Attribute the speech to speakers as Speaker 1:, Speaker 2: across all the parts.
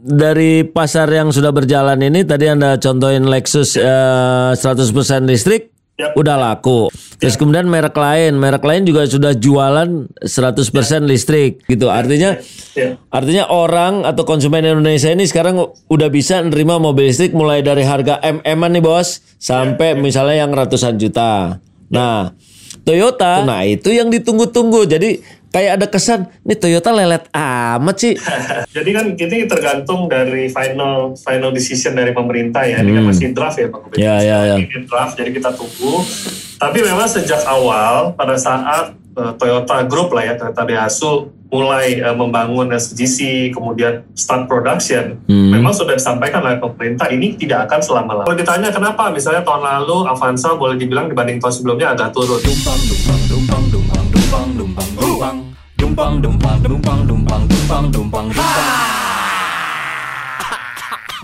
Speaker 1: dari pasar yang sudah berjalan ini tadi Anda contohin Lexus eh, 100% listrik
Speaker 2: Yap.
Speaker 1: udah laku. Terus kemudian merek lain, merek lain juga sudah jualan 100% listrik gitu. Artinya
Speaker 2: Ya.
Speaker 1: artinya orang atau konsumen Indonesia ini sekarang udah bisa nerima mobil listrik mulai dari harga MM-an nih Bos sampai misalnya yang ratusan juta. Nah, Toyota nah itu yang ditunggu-tunggu. Jadi kayak ada kesan nih Toyota lelet amat sih.
Speaker 2: Jadi kan ini tergantung dari final final decision dari pemerintah ya. Ini kan masih draft ya Ubed.
Speaker 1: Hmm. Ya, ya, ya.
Speaker 2: Ini draft jadi kita tunggu. Tapi memang sejak awal pada saat eh, Toyota Group lah ya Toyota Daihatsu mulai eh, membangun SGC kemudian start production
Speaker 1: Hmm.
Speaker 2: memang sudah disampaikan oleh pemerintah ini tidak akan selama-lamanya. Kalau ditanya kenapa misalnya tahun lalu Avanza boleh dibilang dibanding tahun sebelumnya agak turun.
Speaker 3: dumpang dumpang dumpang dumpang dumpang dumpang dumpang dumpang dumpang dumpang dumpang dumpang dumpang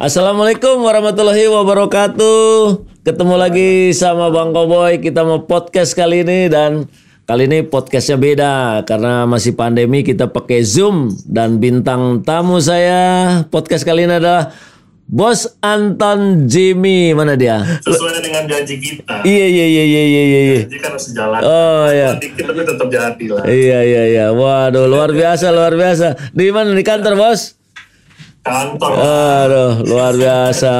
Speaker 1: Assalamualaikum warahmatullahi wabarakatuh. Ketemu lagi sama Bang Koboy. Kita mau podcast kali ini dan kali ini podcastnya beda karena masih pandemi kita pakai Zoom dan bintang tamu saya podcast kali ini adalah Bos Anton Jimmy. Mana dia?
Speaker 2: Sesuai dengan janji kita.
Speaker 1: Iya iya iya iya iya iya. iya.
Speaker 2: Janji kan harus jalan.
Speaker 1: Oh iya.
Speaker 2: Dikit tapi tetap jadi lah.
Speaker 1: Iya iya iya. Waduh luar biasa luar biasa. Di mana di kantor bos?
Speaker 2: Kantor.
Speaker 1: Aduh, luar biasa.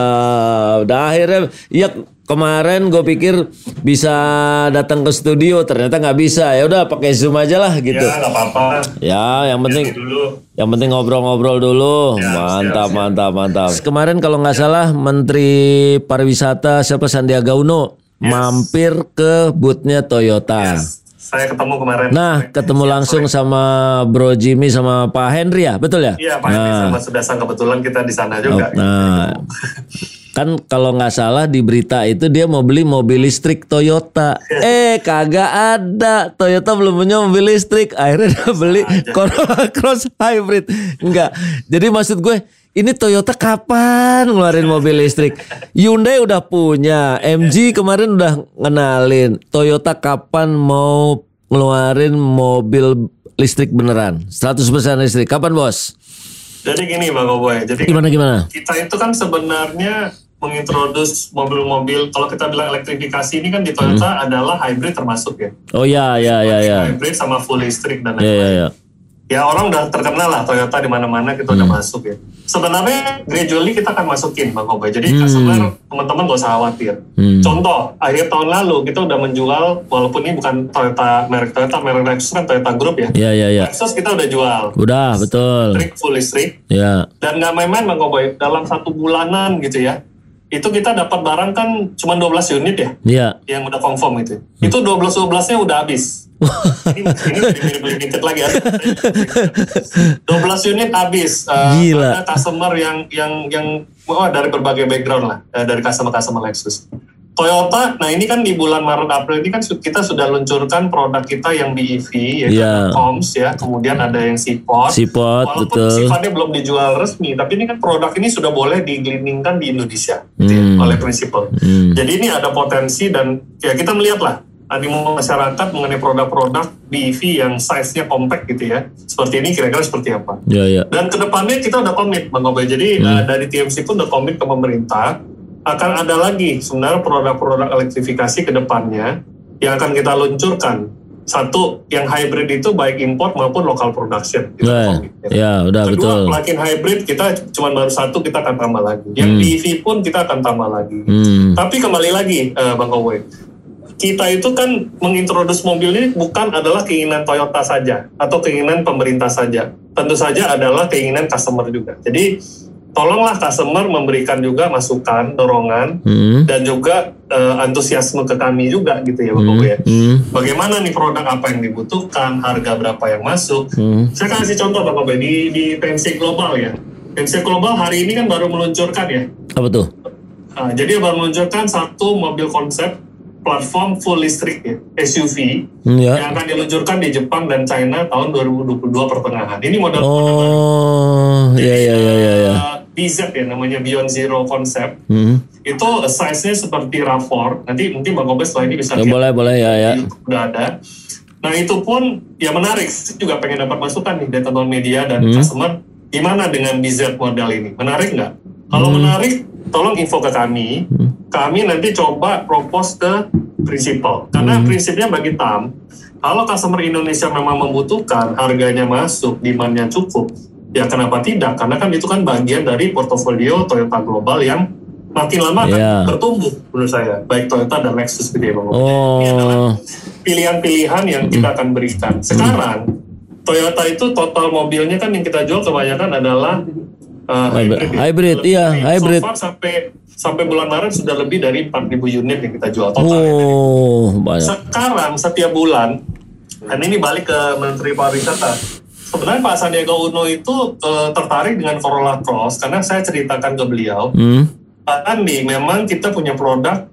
Speaker 1: Udah akhirnya, ya kemarin gue pikir bisa datang ke studio, ternyata nggak bisa. Ya udah pakai zoom aja lah gitu.
Speaker 2: Ya nggak apa-apa.
Speaker 1: Ya, yang penting,
Speaker 2: Dulu.
Speaker 1: yang penting ngobrol-ngobrol dulu.
Speaker 2: Ya,
Speaker 1: mantap,
Speaker 2: siap, siap.
Speaker 1: mantap, mantap. Kemarin kalau nggak salah Menteri Pariwisata siapa Sandiaga Uno mampir ke bootnya Toyota.
Speaker 2: Saya ketemu kemarin.
Speaker 1: Nah, ketemu langsung sama Bro Jimmy sama Pak Henry ya, betul ya?
Speaker 2: Iya Pak Edi sama Sudasang kebetulan kita di sana juga.
Speaker 1: Nah, kan kalau nggak salah di berita itu dia mau beli mobil listrik Toyota. Eh, kagak ada. Toyota belum punya mobil listrik. Akhirnya dia beli Corolla Cross Hybrid. Enggak. Jadi maksud gue, ini Toyota kapan ngeluarin mobil listrik? Hyundai udah punya, MG kemarin udah ngenalin. Toyota kapan mau ngeluarin mobil listrik beneran? 100% listrik. Kapan, Bos?
Speaker 2: Jadi gini Bang Oboy. Jadi
Speaker 1: Gimana gimana?
Speaker 2: kita itu kan sebenarnya mengintroduce mobil-mobil kalau kita bilang elektrifikasi ini kan di Toyota
Speaker 1: Hmm.
Speaker 2: adalah hybrid termasuk ya.
Speaker 1: Oh ya ya ya ya.
Speaker 2: Hybrid sama full listrik dan
Speaker 1: Ya
Speaker 2: lain-lain.
Speaker 1: ya ya.
Speaker 2: Ya orang udah terkenal lah Toyota di mana-mana kita
Speaker 1: Hmm.
Speaker 2: udah masuk ya. Sebenarnya gradually kita akan masukin Bang Oboy. Jadi
Speaker 1: Hmm.
Speaker 2: customer teman-teman gak usah khawatir.
Speaker 1: Hmm.
Speaker 2: Contoh, akhir tahun lalu kita udah menjual walaupun ini bukan Toyota merek Toyota, merek Lexus kan Toyota Group ya.
Speaker 1: Ya ya ya.
Speaker 2: Lexus kita udah jual.
Speaker 1: Udah betul.
Speaker 2: Listrik, full listrik.
Speaker 1: Ya.
Speaker 2: Dan nggak main-main Bang Koboy, dalam satu bulanan gitu ya. Itu kita dapat barang kan cuma 12 unit ya
Speaker 1: Ya.
Speaker 2: yang udah confirm itu. Itu 12-12-nya udah habis. ini ini beli dikit lagi ya. 12 unit habis. Eh,
Speaker 1: Gila.
Speaker 2: Ada customer yang yang yang wah dari berbagai background lah eh, dari customer-customer Lexus. Toyota, nah ini kan di bulan Maret April ini kan kita sudah luncurkan produk kita yang di EV yaitu Coms ya, kemudian ada yang Seaport.
Speaker 1: Sipot
Speaker 2: Walaupun
Speaker 1: betul.
Speaker 2: sifatnya belum dijual resmi, tapi ini kan produk ini sudah boleh digelindingkan di Indonesia gitu ya,
Speaker 1: Hmm.
Speaker 2: oleh prinsipal.
Speaker 1: Hmm.
Speaker 2: Jadi ini ada potensi dan ya kita melihat lah animo masyarakat mengenai produk-produk di EV yang size-nya compact gitu ya. Seperti ini kira-kira seperti apa.
Speaker 1: Ya ya.
Speaker 2: Dan ke depannya kita udah komit Bang Obey. Jadi
Speaker 1: Hmm.
Speaker 2: eh, dari TMC pun udah komit ke pemerintah akan ada lagi sebenarnya produk-produk elektrifikasi ke depannya yang akan kita luncurkan. Satu, yang hybrid itu baik import maupun local production.
Speaker 1: Ya,
Speaker 2: komit, ya.
Speaker 1: udah
Speaker 2: Kedua,
Speaker 1: betul.
Speaker 2: plug-in hybrid kita cuma baru satu kita akan tambah lagi. Yang
Speaker 1: Hmm.
Speaker 2: EV pun kita akan tambah lagi.
Speaker 1: Hmm.
Speaker 2: Tapi kembali lagi, eh, Bang Kowoy, kita itu kan mengintroduce mobil ini bukan adalah keinginan Toyota saja atau keinginan pemerintah saja. Tentu saja adalah keinginan customer juga. Jadi tolonglah customer memberikan juga masukan, dorongan,
Speaker 1: Hmm.
Speaker 2: dan juga eh, antusiasme ke kami juga gitu ya Bang Kowoy. ya.
Speaker 1: Hmm.
Speaker 2: Bagaimana nih produk apa yang dibutuhkan, harga berapa yang masuk,
Speaker 1: Hmm.
Speaker 2: saya kasih contoh Pak Kobe di di PMC Global ya. PMC Global hari ini kan baru meluncurkan ya.
Speaker 1: Apa tuh?
Speaker 2: Ah, jadi baru meluncurkan satu mobil konsep platform full listrik ya, SUV
Speaker 1: Hmm, ya.
Speaker 2: yang akan diluncurkan di Jepang dan China tahun 2022 pertengahan. Ini model
Speaker 1: Oh, ya ya ya ya ya.
Speaker 2: ah, BZ ya namanya Beyond Zero Concept.
Speaker 1: Hmm.
Speaker 2: Itu size-nya seperti RAV4. Nanti mungkin Bang Kobe setelah ini bisa
Speaker 1: Ya,
Speaker 2: lihat
Speaker 1: boleh boleh ya ya.
Speaker 2: udah ada. Nah itu pun ya menarik, saya juga pengen dapat masukan nih dari teman media dan
Speaker 1: Hmm.
Speaker 2: customer. gimana dengan BZ model ini? Menarik nggak? Kalau
Speaker 1: Hmm.
Speaker 2: menarik, tolong info ke kami. Kami nanti coba propose ke prinsipal. Karena
Speaker 1: Hmm.
Speaker 2: prinsipnya bagi TAM, kalau customer Indonesia memang membutuhkan, harganya masuk, demand-nya cukup, ya kenapa tidak? Karena kan itu kan bagian dari portofolio Toyota Global yang makin lama akan
Speaker 1: Iya.
Speaker 2: bertumbuh menurut saya. Baik Toyota dan Lexus gitu ya Bang. Ini adalah
Speaker 1: Oh,
Speaker 2: pilihan-pilihan yang kita akan berikan. Sekarang Toyota itu total mobilnya kan yang kita jual kebanyakan adalah uh,
Speaker 1: Hybrid.
Speaker 2: hybrid. ya. Lebih
Speaker 1: iya, hybrid.
Speaker 2: So far sampai sampai bulan Maret sudah lebih dari 4.000 unit yang kita jual total.
Speaker 1: oh banyak.
Speaker 2: Sekarang setiap bulan, dan ini balik ke Menteri Pariwisata. Sebenarnya Pak Sandiaga Uno itu uh, tertarik dengan Corolla Cross karena saya ceritakan ke beliau,
Speaker 1: Hmm.
Speaker 2: Pak Andi, memang kita punya produk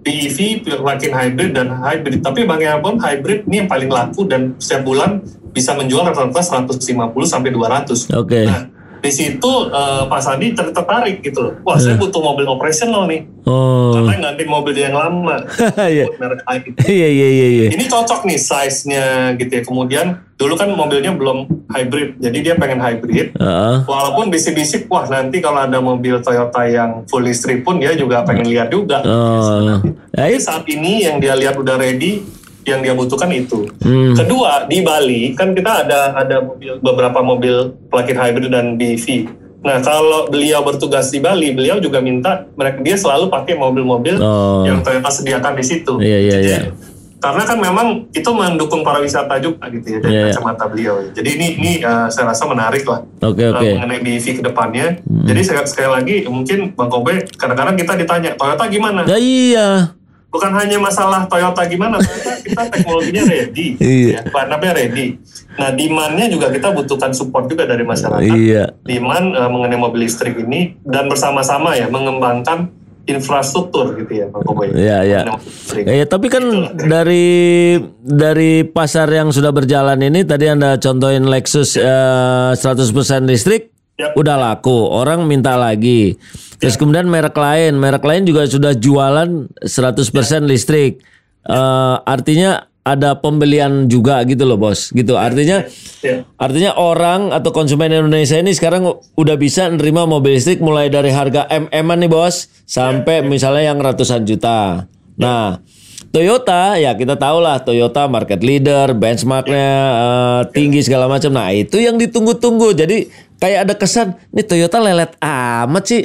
Speaker 2: BEV, plug-in hybrid dan hybrid. Tapi bagaimanapun hybrid ini yang paling laku dan setiap bulan bisa menjual rata-rata 150 sampai 200.
Speaker 1: Oke.
Speaker 2: Nah, di situ eh, Pak Sandi ter- tertarik gitu loh. Wah, saya butuh mobil operasional nih.
Speaker 1: Oh.
Speaker 2: Karena ganti mobil yang lama.
Speaker 1: Iya.
Speaker 2: Lain.
Speaker 1: Iya iya iya iya.
Speaker 2: Ini cocok nih size-nya gitu ya. Kemudian dulu kan mobilnya belum hybrid, jadi dia pengen hybrid.
Speaker 1: Heeh.
Speaker 2: Walaupun bisik-bisik, wah nanti kalau ada mobil Toyota yang full listrik pun dia juga pengen lihat juga.
Speaker 1: Oh. Ya,
Speaker 2: Tapi
Speaker 1: itu.
Speaker 2: saat ini yang dia lihat udah ready, yang dia butuhkan itu.
Speaker 1: Hmm.
Speaker 2: Kedua di Bali kan kita ada ada mobil, beberapa mobil plug-in hybrid dan BEV. Nah kalau beliau bertugas di Bali, beliau juga minta mereka dia selalu pakai mobil-mobil
Speaker 1: Oh.
Speaker 2: yang Toyota sediakan di situ.
Speaker 1: Iya, iya,
Speaker 2: Jadi,
Speaker 1: iya.
Speaker 2: Karena kan memang itu mendukung pariwisata juga gitu ya dari
Speaker 1: Iya, iya.
Speaker 2: kacamata beliau. Jadi ini ini uh, saya rasa menarik lah
Speaker 1: Oke
Speaker 2: uh,
Speaker 1: oke. Hmm.
Speaker 2: mengenai BEV ke depannya. Jadi sekali, sekali lagi mungkin Bang Kobe kadang-kadang kita ditanya Toyota gimana?
Speaker 1: Ya iya.
Speaker 2: Bukan hanya masalah Toyota gimana, Toyota kita teknologinya ready,
Speaker 1: Iya.
Speaker 2: ya, ready. Nah, demand-nya juga kita butuhkan support juga dari masyarakat.
Speaker 1: Iya.
Speaker 2: Demand eh, mengenai mobil listrik ini dan bersama-sama ya mengembangkan infrastruktur gitu ya, Pak Koboy.
Speaker 1: Iya, iya. Eh, tapi kan dari dari pasar yang sudah berjalan ini tadi Anda contohin Lexus eh, 100% listrik
Speaker 2: Yap.
Speaker 1: udah laku, orang minta lagi. Terus kemudian merek lain, merek lain juga sudah jualan 100% listrik. Eh, artinya ada pembelian juga gitu loh, Bos. Gitu. Artinya
Speaker 2: Ya.
Speaker 1: Artinya orang atau konsumen Indonesia ini sekarang udah bisa nerima mobil listrik mulai dari harga MM-an nih bos sampai misalnya yang ratusan juta. Nah, Toyota ya kita tahu lah Toyota market leader, benchmarknya eh, tinggi segala macam. Nah itu yang ditunggu-tunggu. Jadi kayak ada kesan nih Toyota lelet amat sih.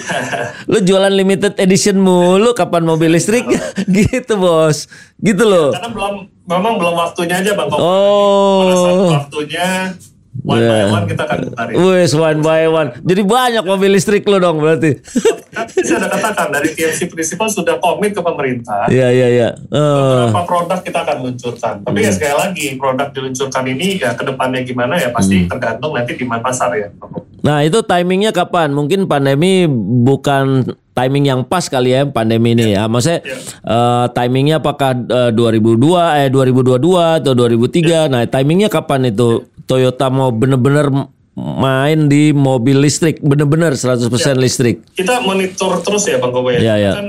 Speaker 1: Lu jualan limited edition mulu kapan mobil listrik gitu bos. Gitu loh.
Speaker 2: Karena belum, memang belum waktunya aja, Bang Koboy. Pada saat
Speaker 1: Oh.
Speaker 2: waktunya, one
Speaker 1: Iya.
Speaker 2: by one kita akan kemarin.
Speaker 1: Wes one by one. Jadi banyak mobil listrik lo dong berarti.
Speaker 2: Tapi saya ada katakan dari TMC Principal sudah komit ke pemerintah.
Speaker 1: Iya iya iya. Eh,
Speaker 2: beberapa produk kita akan luncurkan. Tapi ya sekali lagi produk diluncurkan ini ya ke depannya gimana ya pasti
Speaker 1: Hmm.
Speaker 2: tergantung nanti di mana pasar ya.
Speaker 1: Nah itu timingnya kapan? Mungkin pandemi bukan timing yang pas kali ya pandemi ini ya. Maksudnya eh, timingnya apakah eh, 2002 eh 2022 atau 2003? Nah timingnya kapan itu Toyota mau bener-bener main di mobil listrik, bener-bener 100% listrik.
Speaker 2: Kita monitor terus ya Bang Kobo ya.
Speaker 1: Iya, iya.
Speaker 2: Kan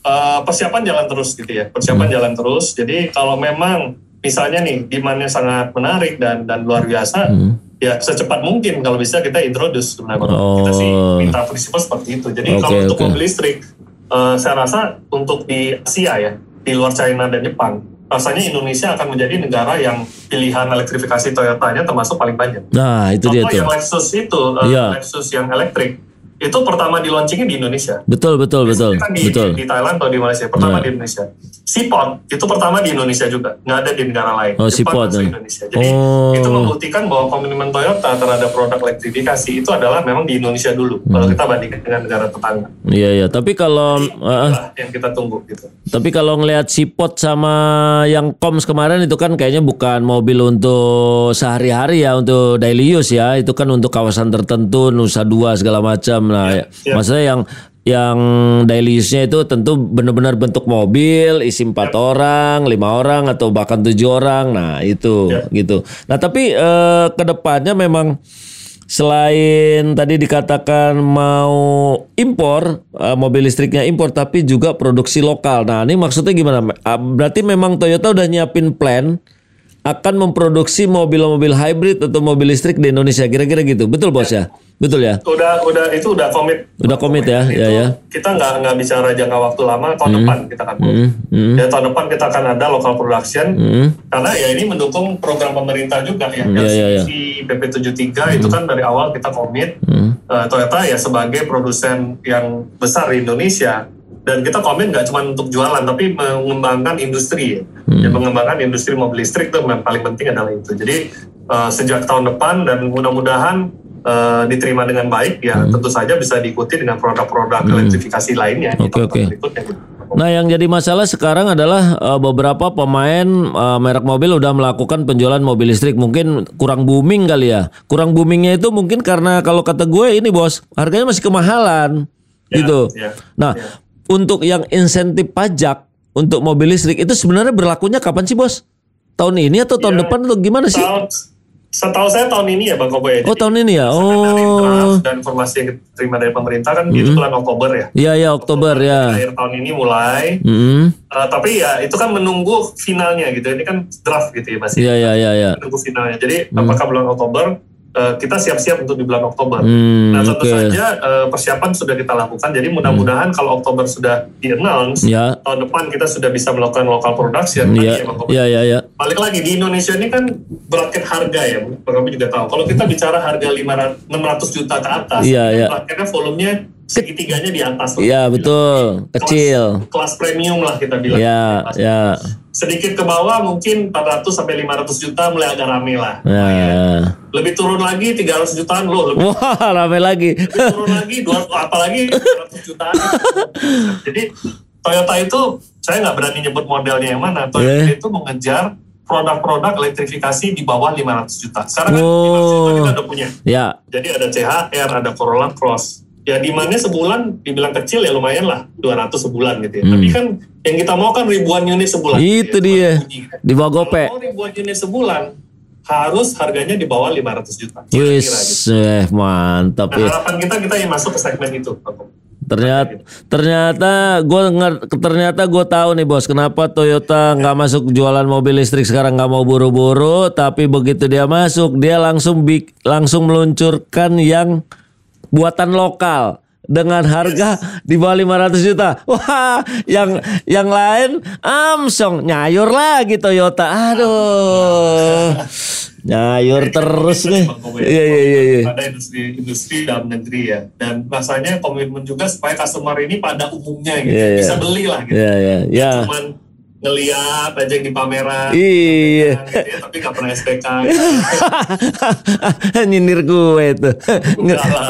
Speaker 2: eh, persiapan jalan terus gitu ya. Persiapan
Speaker 1: Hmm.
Speaker 2: jalan terus. Jadi kalau memang misalnya nih demandnya sangat menarik dan dan luar biasa,
Speaker 1: Hmm.
Speaker 2: ya secepat mungkin kalau bisa kita introduce sebenarnya Bang. Kita sih
Speaker 1: Oh.
Speaker 2: minta prinsipal seperti itu. Jadi
Speaker 1: Oke,
Speaker 2: kalau untuk
Speaker 1: oke.
Speaker 2: mobil listrik, eh, saya rasa untuk di Asia ya, di luar China dan Jepang, rasanya Indonesia akan menjadi negara yang pilihan elektrifikasi Toyotanya termasuk paling banyak.
Speaker 1: Nah itu dia
Speaker 2: Contoh
Speaker 1: tuh.
Speaker 2: yang Lexus itu, eh,
Speaker 1: Iya.
Speaker 2: Lexus yang elektrik, itu pertama di launchingnya di Indonesia.
Speaker 1: Betul betul betul
Speaker 2: Kan di,
Speaker 1: betul.
Speaker 2: di Thailand atau di Malaysia, pertama
Speaker 1: Iya.
Speaker 2: di Indonesia. Sipot itu pertama di Indonesia juga, nggak ada di negara lain.
Speaker 1: Oh,
Speaker 2: Jepang
Speaker 1: Sipot,
Speaker 2: masuk
Speaker 1: eh.
Speaker 2: Indonesia. Jadi
Speaker 1: Oh.
Speaker 2: itu membuktikan bahwa komitmen Toyota terhadap produk elektrifikasi itu adalah memang di Indonesia dulu.
Speaker 1: Hmm.
Speaker 2: Kalau kita bandingkan dengan negara tetangga,
Speaker 1: Iya iya. Tapi kalau
Speaker 2: itulah yang kita tunggu gitu.
Speaker 1: Tapi kalau ngelihat Sipot sama yang Koms kemarin itu kan kayaknya bukan mobil untuk sehari-hari ya, untuk daily use ya. Itu kan untuk kawasan tertentu, Nusa Dua segala macam. Nah, ya,
Speaker 2: ya.
Speaker 1: maksudnya yang yang daily use-nya itu tentu benar-benar bentuk mobil, isi empat orang, lima orang atau bahkan tujuh orang. Nah, itu gitu. Nah, tapi eh, ke depannya memang Selain tadi dikatakan mau impor eh, mobil listriknya impor, tapi juga produksi lokal. Nah ini maksudnya gimana? Ah, Berarti memang Toyota udah nyiapin plan akan memproduksi mobil-mobil hybrid atau mobil listrik di Indonesia. Kira-kira gitu. Betul bos ya? Betul ya?
Speaker 2: Udah udah itu udah komit.
Speaker 1: Udah komit ya,
Speaker 2: Itu
Speaker 1: ya ya.
Speaker 2: Kita nggak nggak bicara jangka waktu lama. Tahun depan kita akan.
Speaker 1: Hmm, hmm,
Speaker 2: Ya tahun depan kita akan ada local production.
Speaker 1: hmm.
Speaker 2: Karena ya ini mendukung program pemerintah juga ya.
Speaker 1: iya, iya, iya.
Speaker 2: LCC, PP73 itu kan dari awal kita komit
Speaker 1: Hmm.
Speaker 2: eh, Toyota ya sebagai produsen yang besar di Indonesia dan kita komit nggak cuma untuk jualan tapi mengembangkan industri ya.
Speaker 1: Hmm.
Speaker 2: Ya, mengembangkan industri mobil listrik itu yang paling penting adalah itu. Jadi eh, sejak tahun depan dan mudah-mudahan eh, diterima dengan baik ya tentu saja bisa diikuti dengan produk-produk elektrifikasi lainnya
Speaker 1: Hmm. Oke,
Speaker 2: tahun
Speaker 1: oke.
Speaker 2: berikutnya.
Speaker 1: Nah, yang jadi masalah sekarang adalah eh, beberapa pemain merek mobil udah melakukan penjualan mobil listrik. Mungkin kurang booming kali ya. Kurang boomingnya itu mungkin karena kalau kata gue ini bos, harganya masih kemahalan,
Speaker 2: Ya,
Speaker 1: gitu.
Speaker 2: ya,
Speaker 1: Nah,
Speaker 2: ya.
Speaker 1: Untuk yang insentif pajak untuk mobil listrik itu sebenarnya berlakunya kapan sih bos? Tahun ini atau tahun
Speaker 2: Ya,
Speaker 1: depan atau gimana sih?
Speaker 2: Tahun- Setahu saya tahun ini ya Bang Kobo ya.
Speaker 1: Oh tahun ini ya. Oh,
Speaker 2: dan informasi yang kita terima dari pemerintah kan itu bulan Oktober ya.
Speaker 1: iya ya Oktober ya.
Speaker 2: Akhir tahun ini mulai.
Speaker 1: Hmm,
Speaker 2: Eh, tapi ya itu kan menunggu finalnya gitu. Ini kan draft gitu ya masih
Speaker 1: iya iya iya iya.
Speaker 2: menunggu finalnya. Jadi apakah bulan Oktober eh, kita siap-siap untuk di bulan Oktober.
Speaker 1: Hmm,
Speaker 2: Nah tentu
Speaker 1: oke.
Speaker 2: saja eh, persiapan sudah kita lakukan. Jadi mudah-mudahan kalau Oktober sudah di announce
Speaker 1: Ya,
Speaker 2: tahun depan kita sudah bisa melakukan local production. Tadi
Speaker 1: iya
Speaker 2: ya, Kobo.
Speaker 1: iya iya iya.
Speaker 2: balik lagi di Indonesia ini kan bracket harga ya, Robi juga tahu. Kalau kita bicara harga 500, 600 juta ke atas,
Speaker 1: Iya,
Speaker 2: ini
Speaker 1: iya.
Speaker 2: bracketnya volumenya segitiganya di atas.
Speaker 1: Iya betul, kecil.
Speaker 2: Kelas premium lah kita bilang.
Speaker 1: Ya,
Speaker 2: Kelas-
Speaker 1: ya,
Speaker 2: Sedikit ke bawah mungkin 400 sampai 500 juta mulai agak rame lah.
Speaker 1: ya.
Speaker 2: Lebih turun lagi 300 jutaan loh, lebih
Speaker 1: Wah, rame lagi.
Speaker 2: turun lagi 200 apalagi 400 jutaan. Jadi Toyota itu saya nggak berani nyebut modelnya yang mana. Toyota
Speaker 1: Eh.
Speaker 2: itu mengejar produk-produk elektrifikasi di bawah 500 juta. Sekarang kan
Speaker 1: Oh.
Speaker 2: 500 juta kita udah punya.
Speaker 1: Ya,
Speaker 2: Jadi ada CHR, ada Corolla Cross. Ya demandnya sebulan dibilang kecil ya lumayan lah 200 sebulan gitu ya. Tapi kan yang kita mau kan ribuan unit sebulan.
Speaker 1: Hmm. Itu
Speaker 2: Ya,
Speaker 1: dia. di bawah gope.
Speaker 2: Kalau mau ribuan unit sebulan harus harganya di bawah 500 juta. Kira-kira gitu.
Speaker 1: eh, mantap
Speaker 2: Nah harapan kita kita yang masuk ke segmen itu.
Speaker 1: Ternyata, ternyata gue ternyata gue tahu nih bos, kenapa Toyota nggak masuk jualan mobil listrik sekarang nggak mau buru-buru, tapi begitu dia masuk dia langsung bik, langsung meluncurkan yang buatan lokal dengan harga di bawah 500 juta. Wah, yang yang lain Amsong nyayur lagi Toyota. Aduh. Nyayur terus nih. Iya iya iya iya.
Speaker 2: Ada industri industri dalam negeri ya. Dan rasanya komitmen juga supaya customer ini pada umumnya gitu
Speaker 1: Iya, iya.
Speaker 2: bisa beli lah gitu.
Speaker 1: Iya iya iya.
Speaker 2: Cuman ngeliat aja yang di pameran.
Speaker 1: Iya.
Speaker 2: gitu ya, tapi nggak pernah SPK. gitu.
Speaker 1: Nyindir gue
Speaker 2: lah.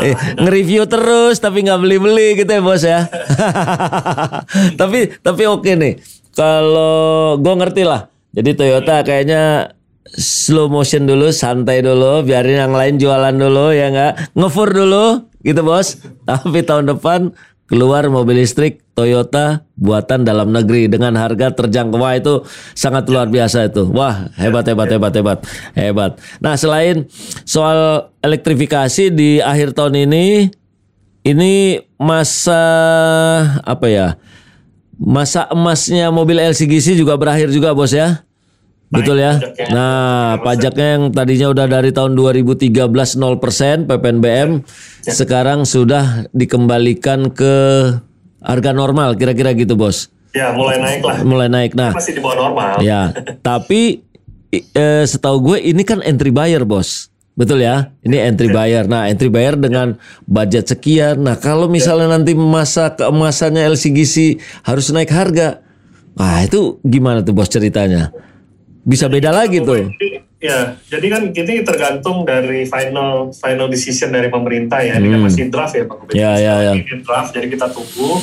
Speaker 1: eh, Nge-review terus tapi nggak beli-beli gitu ya bos ya. tapi tapi oke nih. Kalau gue ngerti lah. Jadi Toyota kayaknya slow motion dulu, santai dulu, biarin yang lain jualan dulu ya nggak, ngefur dulu gitu bos. Tapi tahun depan keluar mobil listrik Toyota buatan dalam negeri dengan harga terjangkau Wah, itu sangat luar biasa itu. Wah hebat hebat hebat hebat hebat. Nah selain soal elektrifikasi di akhir tahun ini, ini masa apa ya? Masa emasnya mobil LCGC juga berakhir juga bos ya. Betul ya.
Speaker 2: pajaknya.
Speaker 1: Nah, pajaknya yang tadinya udah dari tahun 2013 0% PPNBM sekarang sudah dikembalikan ke harga normal kira-kira gitu, Bos.
Speaker 2: ya mulai naik lah.
Speaker 1: Mulai naik. Nah,
Speaker 2: Masih di bawah normal.
Speaker 1: ya. Tapi eh, setahu gue ini kan entry buyer, Bos. Betul ya? Ini entry buyer. Nah, entry buyer dengan budget sekian. Nah, kalau misalnya nanti masa keemasannya LCGC harus naik harga. Nah, itu gimana tuh, Bos ceritanya? Bisa beda lagi tuh.
Speaker 2: Ya, jadi kan ini tergantung dari final final decision dari pemerintah ya. Ini kan masih draft ya Pak Gubernur.
Speaker 1: Hmm. Ya, ya, ya.
Speaker 2: Ini draft, jadi kita tunggu.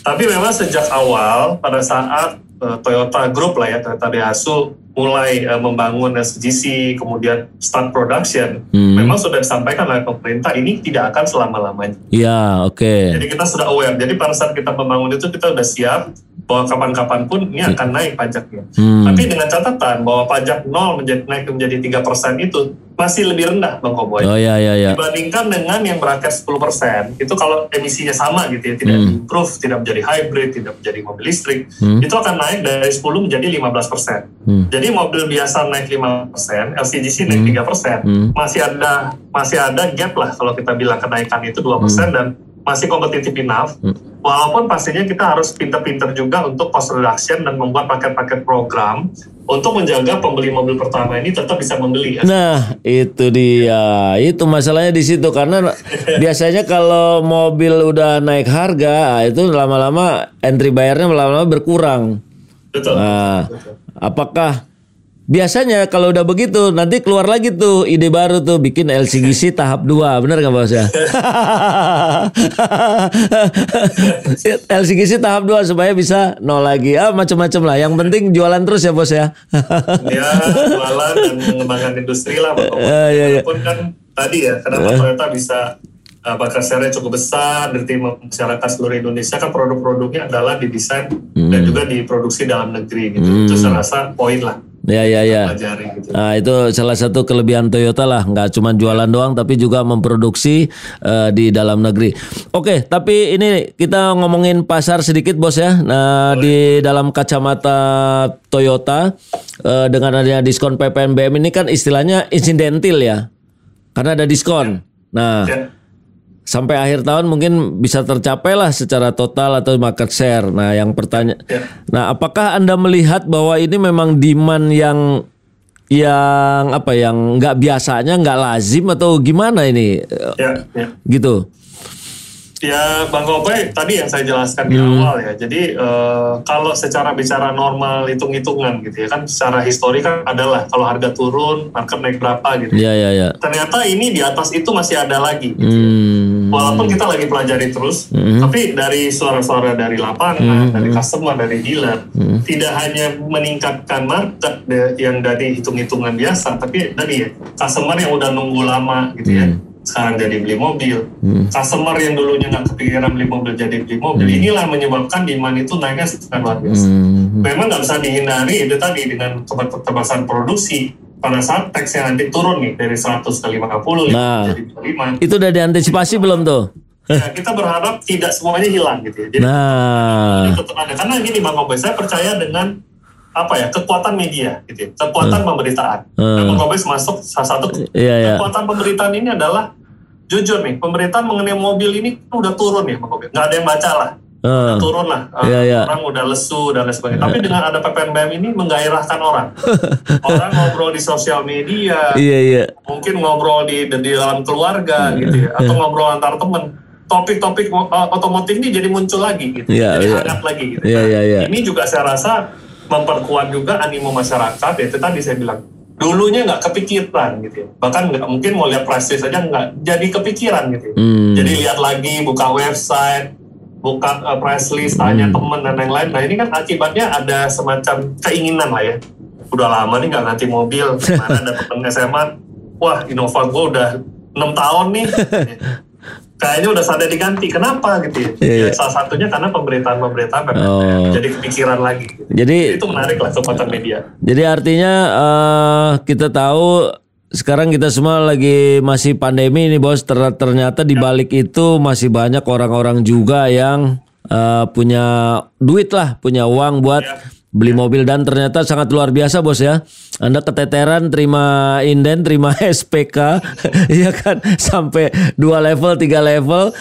Speaker 2: Tapi memang sejak awal pada saat eh, Toyota Group lah ya, Toyota Daihatsu mulai eh, membangun SGC, kemudian start production,
Speaker 1: Hmm.
Speaker 2: memang sudah disampaikan oleh pemerintah ini tidak akan selama-lamanya.
Speaker 1: Ya, oke.
Speaker 2: Jadi kita sudah aware. Jadi pada saat kita membangun itu kita sudah siap bahwa kapan-kapan pun ini akan naik pajaknya.
Speaker 1: Hmm.
Speaker 2: Tapi dengan catatan bahwa pajak nol menjadi naik menjadi tiga persen itu masih lebih rendah Bang Koboy.
Speaker 1: Oh ya ya ya.
Speaker 2: Dibandingkan dengan yang berakhir 10%, itu kalau emisinya sama gitu ya, tidak
Speaker 1: Hmm.
Speaker 2: improve, tidak menjadi hybrid, tidak menjadi mobil listrik,
Speaker 1: Hmm.
Speaker 2: itu akan naik dari 10 menjadi 15%.
Speaker 1: Hmm.
Speaker 2: Jadi mobil biasa naik 5%, LCGC naik 3%.
Speaker 1: Hmm.
Speaker 2: Masih ada masih ada gap lah kalau kita bilang kenaikan itu 2% dan masih kompetitif enough.
Speaker 1: Hmm.
Speaker 2: Walaupun pastinya kita harus pinter-pinter juga untuk cost reduction dan membuat paket-paket program untuk menjaga pembeli mobil pertama ini tetap bisa membeli. ya.
Speaker 1: Nah, itu dia. Itu masalahnya di situ karena biasanya kalau mobil udah naik harga, ah, itu lama-lama entry bayarnya lama-lama berkurang.
Speaker 2: Betul.
Speaker 1: Nah, apakah biasanya kalau udah begitu nanti keluar lagi tuh ide baru tuh bikin LCGC tahap 2, bener nggak bos ya? LCGC tahap 2 supaya bisa nol lagi. Ah macam-macam lah. Yang penting jualan terus ya bos ya.
Speaker 2: ya jualan dan mengembangkan industri lah.
Speaker 1: Eh, iya, iya.
Speaker 2: Walaupun kan tadi ya kenapa Toyota bisa uh, market share-nya cukup besar dari masyarakat seluruh Indonesia kan produk-produknya adalah didesain dan juga diproduksi dalam negeri gitu itu saya rasa poin lah
Speaker 1: ya ya ya.
Speaker 2: pelajari gitu
Speaker 1: Nah itu salah satu kelebihan Toyota lah, nggak cuma jualan doang, tapi juga memproduksi eh, di dalam negeri. Oke, tapi ini kita ngomongin pasar sedikit bos ya. Nah di dalam kacamata Toyota eh, dengan adanya diskon PPNBM ini kan istilahnya insidentil ya, karena ada diskon. Nah
Speaker 2: ya
Speaker 1: sampai akhir tahun mungkin bisa tercapai lah secara total atau market share. Nah, yang pertanyaan,
Speaker 2: Ya.
Speaker 1: nah apakah anda melihat bahwa ini memang demand yang yang apa yang nggak biasanya nggak lazim atau gimana ini
Speaker 2: ya ya
Speaker 1: gitu?
Speaker 2: Ya, Bang Kopai, tadi yang saya jelaskan di
Speaker 1: Hmm.
Speaker 2: awal ya. Jadi eh, kalau secara bicara normal hitung-hitungan gitu ya kan, secara histori kan adalah kalau harga turun, market naik berapa gitu.
Speaker 1: Ya ya ya.
Speaker 2: Ternyata ini di atas itu masih ada lagi. Gitu.
Speaker 1: Hmm.
Speaker 2: Walaupun kita lagi pelajari terus, tapi dari suara-suara dari lapangan, dari customer, dari dealer, tidak hanya meningkatkan market yang dari hitung-hitungan biasa, tapi tadi ya customer yang udah nunggu lama gitu ya, sekarang jadi beli mobil. Customer yang dulunya nggak kepikiran beli mobil jadi beli mobil. Inilah menyebabkan demand itu naiknya sangat luar biasa.
Speaker 1: Hmm.
Speaker 2: Memang nggak bisa dihindari itu tadi dengan keterbatasan produksi pada saat yang nanti turun nih dari 100 ke 50
Speaker 1: Nah.
Speaker 2: jadi 25
Speaker 1: Itu udah diantisipasi belum tuh?
Speaker 2: Ya, kita berharap tidak semuanya hilang gitu ya. Jadi
Speaker 1: Nah,
Speaker 2: tetap ada. Karena gini Bang Obes, saya percaya dengan apa ya kekuatan media gitu ya. kekuatan pemberitaan.
Speaker 1: Hmm.
Speaker 2: Dan Bang Obes masuk salah satu
Speaker 1: iya ya.
Speaker 2: kekuatan pemberitaan ini adalah jujur nih pemberitaan mengenai mobil ini udah turun ya Bang Obes. Nggak ada yang baca lah.
Speaker 1: Eh,
Speaker 2: Turun lah. Uh,
Speaker 1: Iya, iya.
Speaker 2: Orang udah lesu dan lain sebagainya. Tapi dengan ada PPNBM ini menggairahkan orang. orang ngobrol di sosial media,
Speaker 1: Iya iya.
Speaker 2: mungkin ngobrol di di dalam keluarga gitu ya atau ngobrol antar temen topik-topik uh, otomotif ini jadi muncul lagi gitu
Speaker 1: Iya,
Speaker 2: jadi
Speaker 1: iya.
Speaker 2: hangat lagi gitu
Speaker 1: Iya, iya, iya.
Speaker 2: ini juga saya rasa memperkuat juga animo masyarakat ya itu tadi saya bilang dulunya nggak kepikiran gitu ya bahkan nggak mungkin mau lihat list aja nggak jadi kepikiran gitu ya.
Speaker 1: Hmm.
Speaker 2: jadi lihat lagi buka website buka uh, price list tanya temen dan lain-lain nah ini kan akibatnya ada semacam keinginan lah ya. Udah lama nih nggak ganti mobil. Mana ada temen SMA wah Innova gue udah enam tahun nih. Kayaknya udah sadar diganti. Kenapa gitu ya,
Speaker 1: iya.
Speaker 2: Ya, salah satunya karena pemberitaan-pemberitaan
Speaker 1: Oh.
Speaker 2: jadi kepikiran lagi.
Speaker 1: Jadi
Speaker 2: itu menarik lah kekuatan media.
Speaker 1: Jadi artinya eh, kita tahu sekarang kita semua lagi masih pandemi ini bos. Ter- ternyata di balik itu masih banyak orang-orang juga yang eh, punya duit lah, punya uang buat
Speaker 2: Ya.
Speaker 1: Beli mobil dan ternyata sangat luar biasa bos ya. Anda keteteran terima inden, terima SPK, iya kan sampai dua level, tiga level.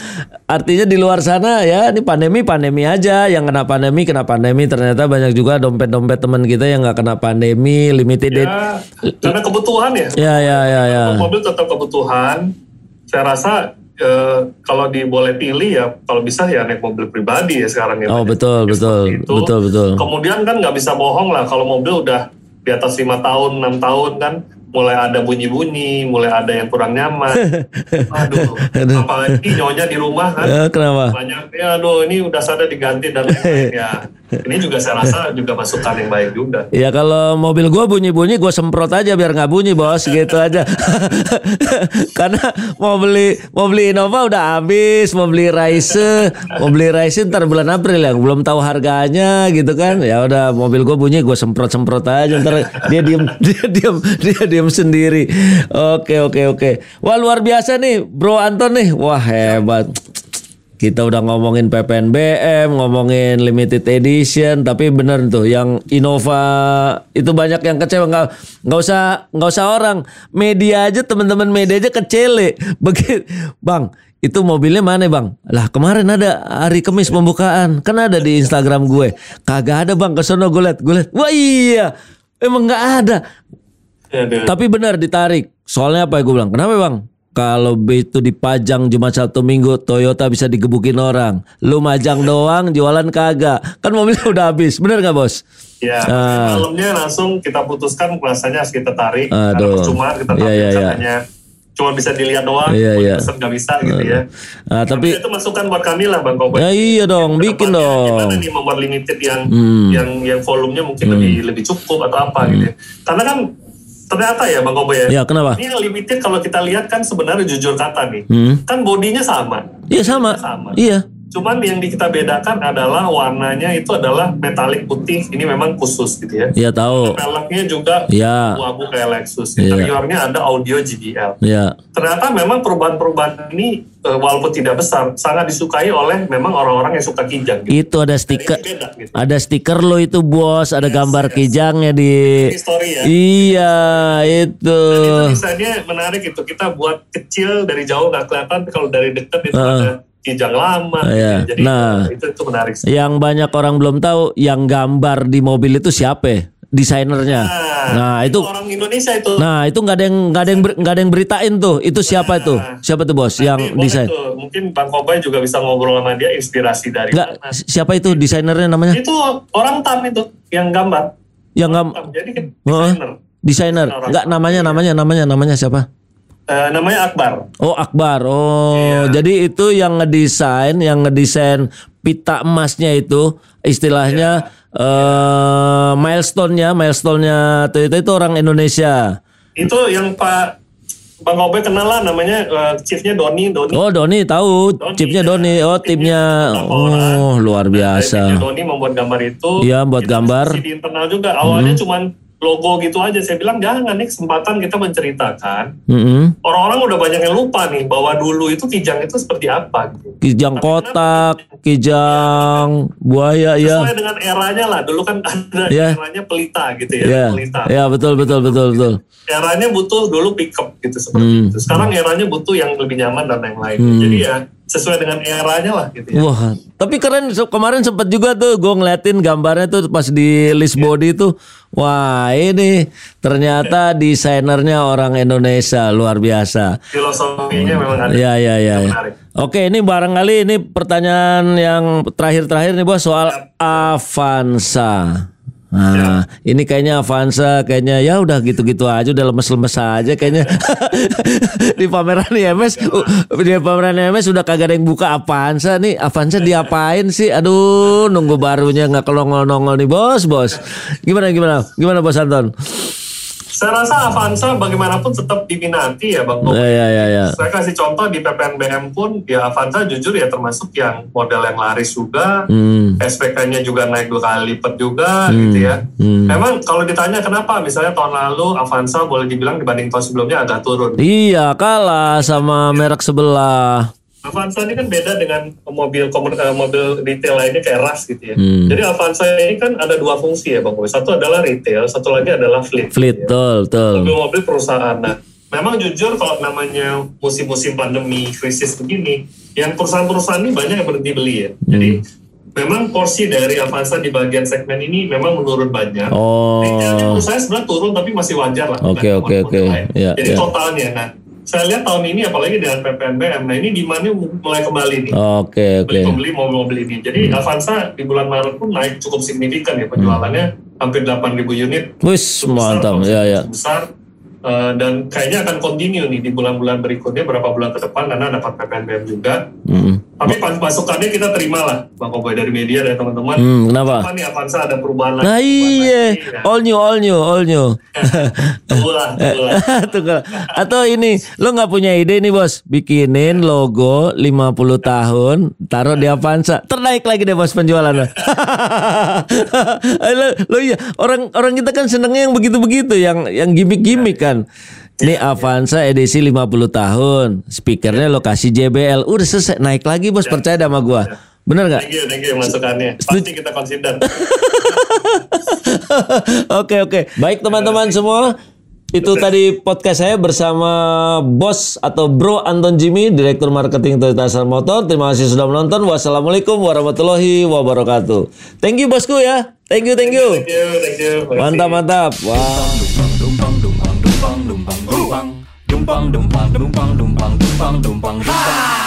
Speaker 1: Artinya di luar sana ya, ini pandemi pandemi aja. Yang kena pandemi kena pandemi. Ternyata banyak juga dompet-dompet teman kita yang nggak kena pandemi, limited
Speaker 2: ya karena kebutuhan ya
Speaker 1: Ya ya ya ya.
Speaker 2: mobil tetap kebutuhan saya rasa eh, kalau di boleh pilih ya kalau bisa ya naik mobil pribadi ya sekarang ya
Speaker 1: Oh betul betul
Speaker 2: itu.
Speaker 1: betul betul.
Speaker 2: kemudian kan nggak bisa bohong lah kalau mobil udah di atas lima tahun enam tahun kan mulai ada bunyi-bunyi mulai ada yang kurang nyaman aduh apalagi nyonya di rumah kan
Speaker 1: Eh, kenapa?
Speaker 2: banyak ya aduh ini udah sadar diganti dan lain-lain ya Ini juga saya rasa juga masukan yang baik juga.
Speaker 1: Ya kalau mobil gua bunyi-bunyi gua semprot aja biar nggak bunyi bos gitu aja. Karena mau beli mau beli Innova udah habis, mau beli Rise, mau beli Rise ntar bulan April ya, belum tahu harganya gitu kan. Ya udah mobil gua bunyi gua semprot-semprot aja ntar dia diem dia diem dia diem sendiri. Oke oke oke. Wah luar biasa nih Bro Anton nih. Wah hebat. Kita udah ngomongin PPNBM, ngomongin limited edition, tapi bener tuh yang Innova itu banyak yang kecewa nggak nggak usah nggak usah orang media aja teman-teman media aja kecele. Begitu, bang itu mobilnya mana bang? Lah kemarin ada hari Kamis pembukaan, kan ada di Instagram gue. Kagak ada bang, kesono gue liat, gue liat. Wah iya, emang nggak ada.
Speaker 2: Aduh.
Speaker 1: Tapi benar ditarik. Soalnya apa ya gue bilang? Kenapa bang? Kalau itu dipajang Jumat Sabtu Minggu Toyota bisa digebukin orang. Lu majang doang jualan kagak. Kan mobilnya udah habis. Bener gak bos?
Speaker 2: Ya,
Speaker 1: Ah.
Speaker 2: malamnya langsung kita putuskan rasanya harus kita tarik.
Speaker 1: Aduh.
Speaker 2: Karena percuma kita
Speaker 1: Iya,
Speaker 2: tarik
Speaker 1: iya, iya.
Speaker 2: katanya cuma bisa dilihat doang,
Speaker 1: Iya, iya.
Speaker 2: pesen nggak bisa gitu ya.
Speaker 1: Ah, tapi
Speaker 2: itu masukan buat kami lah Bang Kobe.
Speaker 1: ya iya dong, bikin dong.
Speaker 2: Gimana nih membuat limited yang
Speaker 1: Hmm.
Speaker 2: yang yang volumenya mungkin lebih lebih cukup atau apa gitu. ya. Karena kan ternyata ya Bang Kobe ya.
Speaker 1: Ya kenapa?
Speaker 2: Ini limited kalau kita lihat kan sebenarnya jujur kata nih,
Speaker 1: Hmm.
Speaker 2: kan bodinya sama.
Speaker 1: Iya sama.
Speaker 2: Sama.
Speaker 1: Iya.
Speaker 2: Cuman yang kita bedakan adalah warnanya itu adalah metalik putih. Ini memang khusus gitu ya.
Speaker 1: Iya tahu.
Speaker 2: Peleknya juga
Speaker 1: Iya.
Speaker 2: abu-abu kayak Lexus.
Speaker 1: Iya.
Speaker 2: Interiornya ada audio JBL.
Speaker 1: Iya.
Speaker 2: Ternyata memang perubahan-perubahan ini eh, walaupun tidak besar, sangat disukai oleh memang orang-orang yang suka kijang. Gitu.
Speaker 1: Itu ada stiker.
Speaker 2: beda gitu.
Speaker 1: Ada stiker lo itu bos, ada gambar kijangnya di.
Speaker 2: History ya.
Speaker 1: Iya itu.
Speaker 2: Itu desainnya menarik itu. Kita buat kecil dari jauh nggak kelihatan, kalau dari dekat itu
Speaker 1: Heeh.
Speaker 2: ada kijang lama.
Speaker 1: Iya.
Speaker 2: gitu. Jadi
Speaker 1: Nah.
Speaker 2: itu itu menarik. sih.
Speaker 1: Yang banyak orang belum tahu, yang gambar di mobil itu siapa? ya? Desainernya. Nah itu.
Speaker 2: orang Indonesia itu.
Speaker 1: Nah itu nggak ada yang nggak ada yang nggak ada yang beritain tuh. Itu siapa itu? Siapa tuh bos?
Speaker 2: Nanti
Speaker 1: Yang desain?
Speaker 2: tuh, mungkin Bang Kobai juga bisa ngobrol sama dia inspirasi dari
Speaker 1: Nggak.
Speaker 2: mana.
Speaker 1: Siapa itu desainernya namanya?
Speaker 2: Itu orang tam itu yang gambar.
Speaker 1: Yang.
Speaker 2: Tam. Jadi
Speaker 1: Heeh.
Speaker 2: desainer.
Speaker 1: Desainer.
Speaker 2: Orang.
Speaker 1: Nggak namanya namanya namanya namanya siapa?
Speaker 2: Eh, namanya Akbar.
Speaker 1: Oh Akbar. Oh, jadi itu yang ngedesain, yang ngedesain pita emasnya itu istilahnya eh milestone-nya, milestone-nya Toyota itu orang Indonesia.
Speaker 2: Itu yang Pak Bang Kobai kenal lah namanya eh, chiefnya Doni. Doni.
Speaker 1: Oh Doni tahu,
Speaker 2: Doni,
Speaker 1: chipnya
Speaker 2: ya.
Speaker 1: Doni. Oh timnya. Oh luar
Speaker 2: Chiefnya
Speaker 1: biasa.
Speaker 2: Doni membuat gambar itu.
Speaker 1: Iya, buat gambar. Hmm.
Speaker 2: Di internal juga. Awalnya cuman logo gitu aja. Saya bilang jangan nih kesempatan kita menceritakan.
Speaker 1: Mm-mm.
Speaker 2: Orang-orang udah banyak yang lupa nih bahwa dulu itu kijang itu seperti apa. Gitu.
Speaker 1: Kijang kotak, kijang buaya ya.
Speaker 2: Sesuai dengan eranya lah. Dulu kan ada
Speaker 1: Iya.
Speaker 2: eranya pelita gitu ya.
Speaker 1: Ya,
Speaker 2: Pelita.
Speaker 1: ya betul betul betul betul.
Speaker 2: Eranya butuh dulu pickup gitu seperti
Speaker 1: Hmm.
Speaker 2: itu. Sekarang eranya butuh yang lebih nyaman dan yang lain. Jadi ya sesuai dengan eranya lah gitu ya.
Speaker 1: Wah, tapi keren kemarin sempat juga tuh gue ngeliatin gambarnya tuh pas di list body tuh. Wah, ini ternyata desainernya orang Indonesia luar biasa.
Speaker 2: Filosofinya memang ada.
Speaker 1: Ya, ya, ya. ya.
Speaker 2: menarik.
Speaker 1: Oke, ini barangkali ini pertanyaan yang terakhir-terakhir nih bos soal Avanza. Nah, ini kayaknya Avanza kayaknya ya udah gitu-gitu aja udah lemes-lemes aja kayaknya. di pameran IMS uh, di pameran IMS udah kagak ada yang buka Avanza nih. Avanza diapain sih? Aduh, nunggu barunya nggak kelongol-nongol nih bos, bos. Gimana gimana? Gimana bos Anton?
Speaker 2: Saya rasa Avanza bagaimanapun tetap diminati ya Bang Bob.
Speaker 1: Ya ya ya ya.
Speaker 2: Saya kasih contoh di PPNBM pun ya Avanza jujur ya termasuk yang model yang laris juga.
Speaker 1: Hmm.
Speaker 2: SPK-nya juga naik dua kali lipat juga gitu ya.
Speaker 1: hmm.
Speaker 2: Memang kalau ditanya kenapa misalnya tahun lalu Avanza boleh dibilang dibanding tahun sebelumnya agak turun.
Speaker 1: Iya, kalah sama merek sebelah.
Speaker 2: Avanza ini kan beda dengan mobil eh, mobil retail lainnya kayak RAS gitu ya.
Speaker 1: Hmm.
Speaker 2: Jadi Avanza ini kan ada dua fungsi ya Bang Boy. Satu adalah retail, satu lagi adalah fleet.
Speaker 1: Fleet,
Speaker 2: ya.
Speaker 1: betul, betul.
Speaker 2: Mobil-mobil perusahaan. Nah, memang jujur kalau namanya musim-musim pandemi, krisis begini, yang perusahaan-perusahaan ini banyak yang berhenti beli ya. Jadi memang porsi dari Avanza di bagian segmen ini memang menurun banyak. Retailnya
Speaker 1: Oh,
Speaker 2: menurut saya sebenarnya turun tapi masih wajar lah.
Speaker 1: Oke, oke, oke. Ya,
Speaker 2: Jadi
Speaker 1: ya.
Speaker 2: totalnya, nah saya lihat tahun ini apalagi dengan PPNBM, nah ini demandnya mulai kembali nih.
Speaker 1: oke, oke.
Speaker 2: Beli pembeli mobil-mobil ini. Jadi Avanza di bulan Maret pun naik cukup signifikan ya penjualannya hampir 8.000 unit.
Speaker 1: Wis,
Speaker 2: besar,
Speaker 1: mantap.
Speaker 2: kok,
Speaker 1: Ya, ya.
Speaker 2: besar. Eh, dan kayaknya akan continue nih di bulan-bulan berikutnya berapa bulan ke depan karena dapat PPNBM juga.
Speaker 1: Mm.
Speaker 2: Tapi pas masukannya kita terima lah, Bang Koboy dari media dari teman-teman.
Speaker 1: Hmm, kenapa?
Speaker 2: Apa nih Avanza ada perubahan lagi?
Speaker 1: Nah iya,
Speaker 2: ya.
Speaker 1: all new, all new, all new.
Speaker 2: Tunggu lah, tunggu lah.
Speaker 1: Tunggu. Atau ini, lo nggak punya ide nih bos, bikinin logo 50 tahun, taruh di Avanza, ternaik lagi deh bos penjualannya. lo, lo iya, orang orang kita kan senengnya yang begitu-begitu, yang yang gimmick-gimmick kan. Ini Avanza edisi 50 tahun, speakernya lokasi JBL, udah selesai naik lagi bos, percaya sama gua. Bener nggak?
Speaker 2: Thank you, thank you masukannya. Pasti kita consider.
Speaker 1: Oke oke. Baik teman-teman semua. Itu tadi podcast saya bersama bos atau bro Anton Jimmy, Direktur Marketing Toyota Asal Motor. Terima kasih sudah menonton. Wassalamualaikum warahmatullahi wabarakatuh. Thank you bosku ya. Thank you, thank you.
Speaker 2: Thank you, thank you.
Speaker 1: Mantap, mantap. Wah.
Speaker 3: Dumpang dumpang dumpang dumpang dumpang dumpang dumpang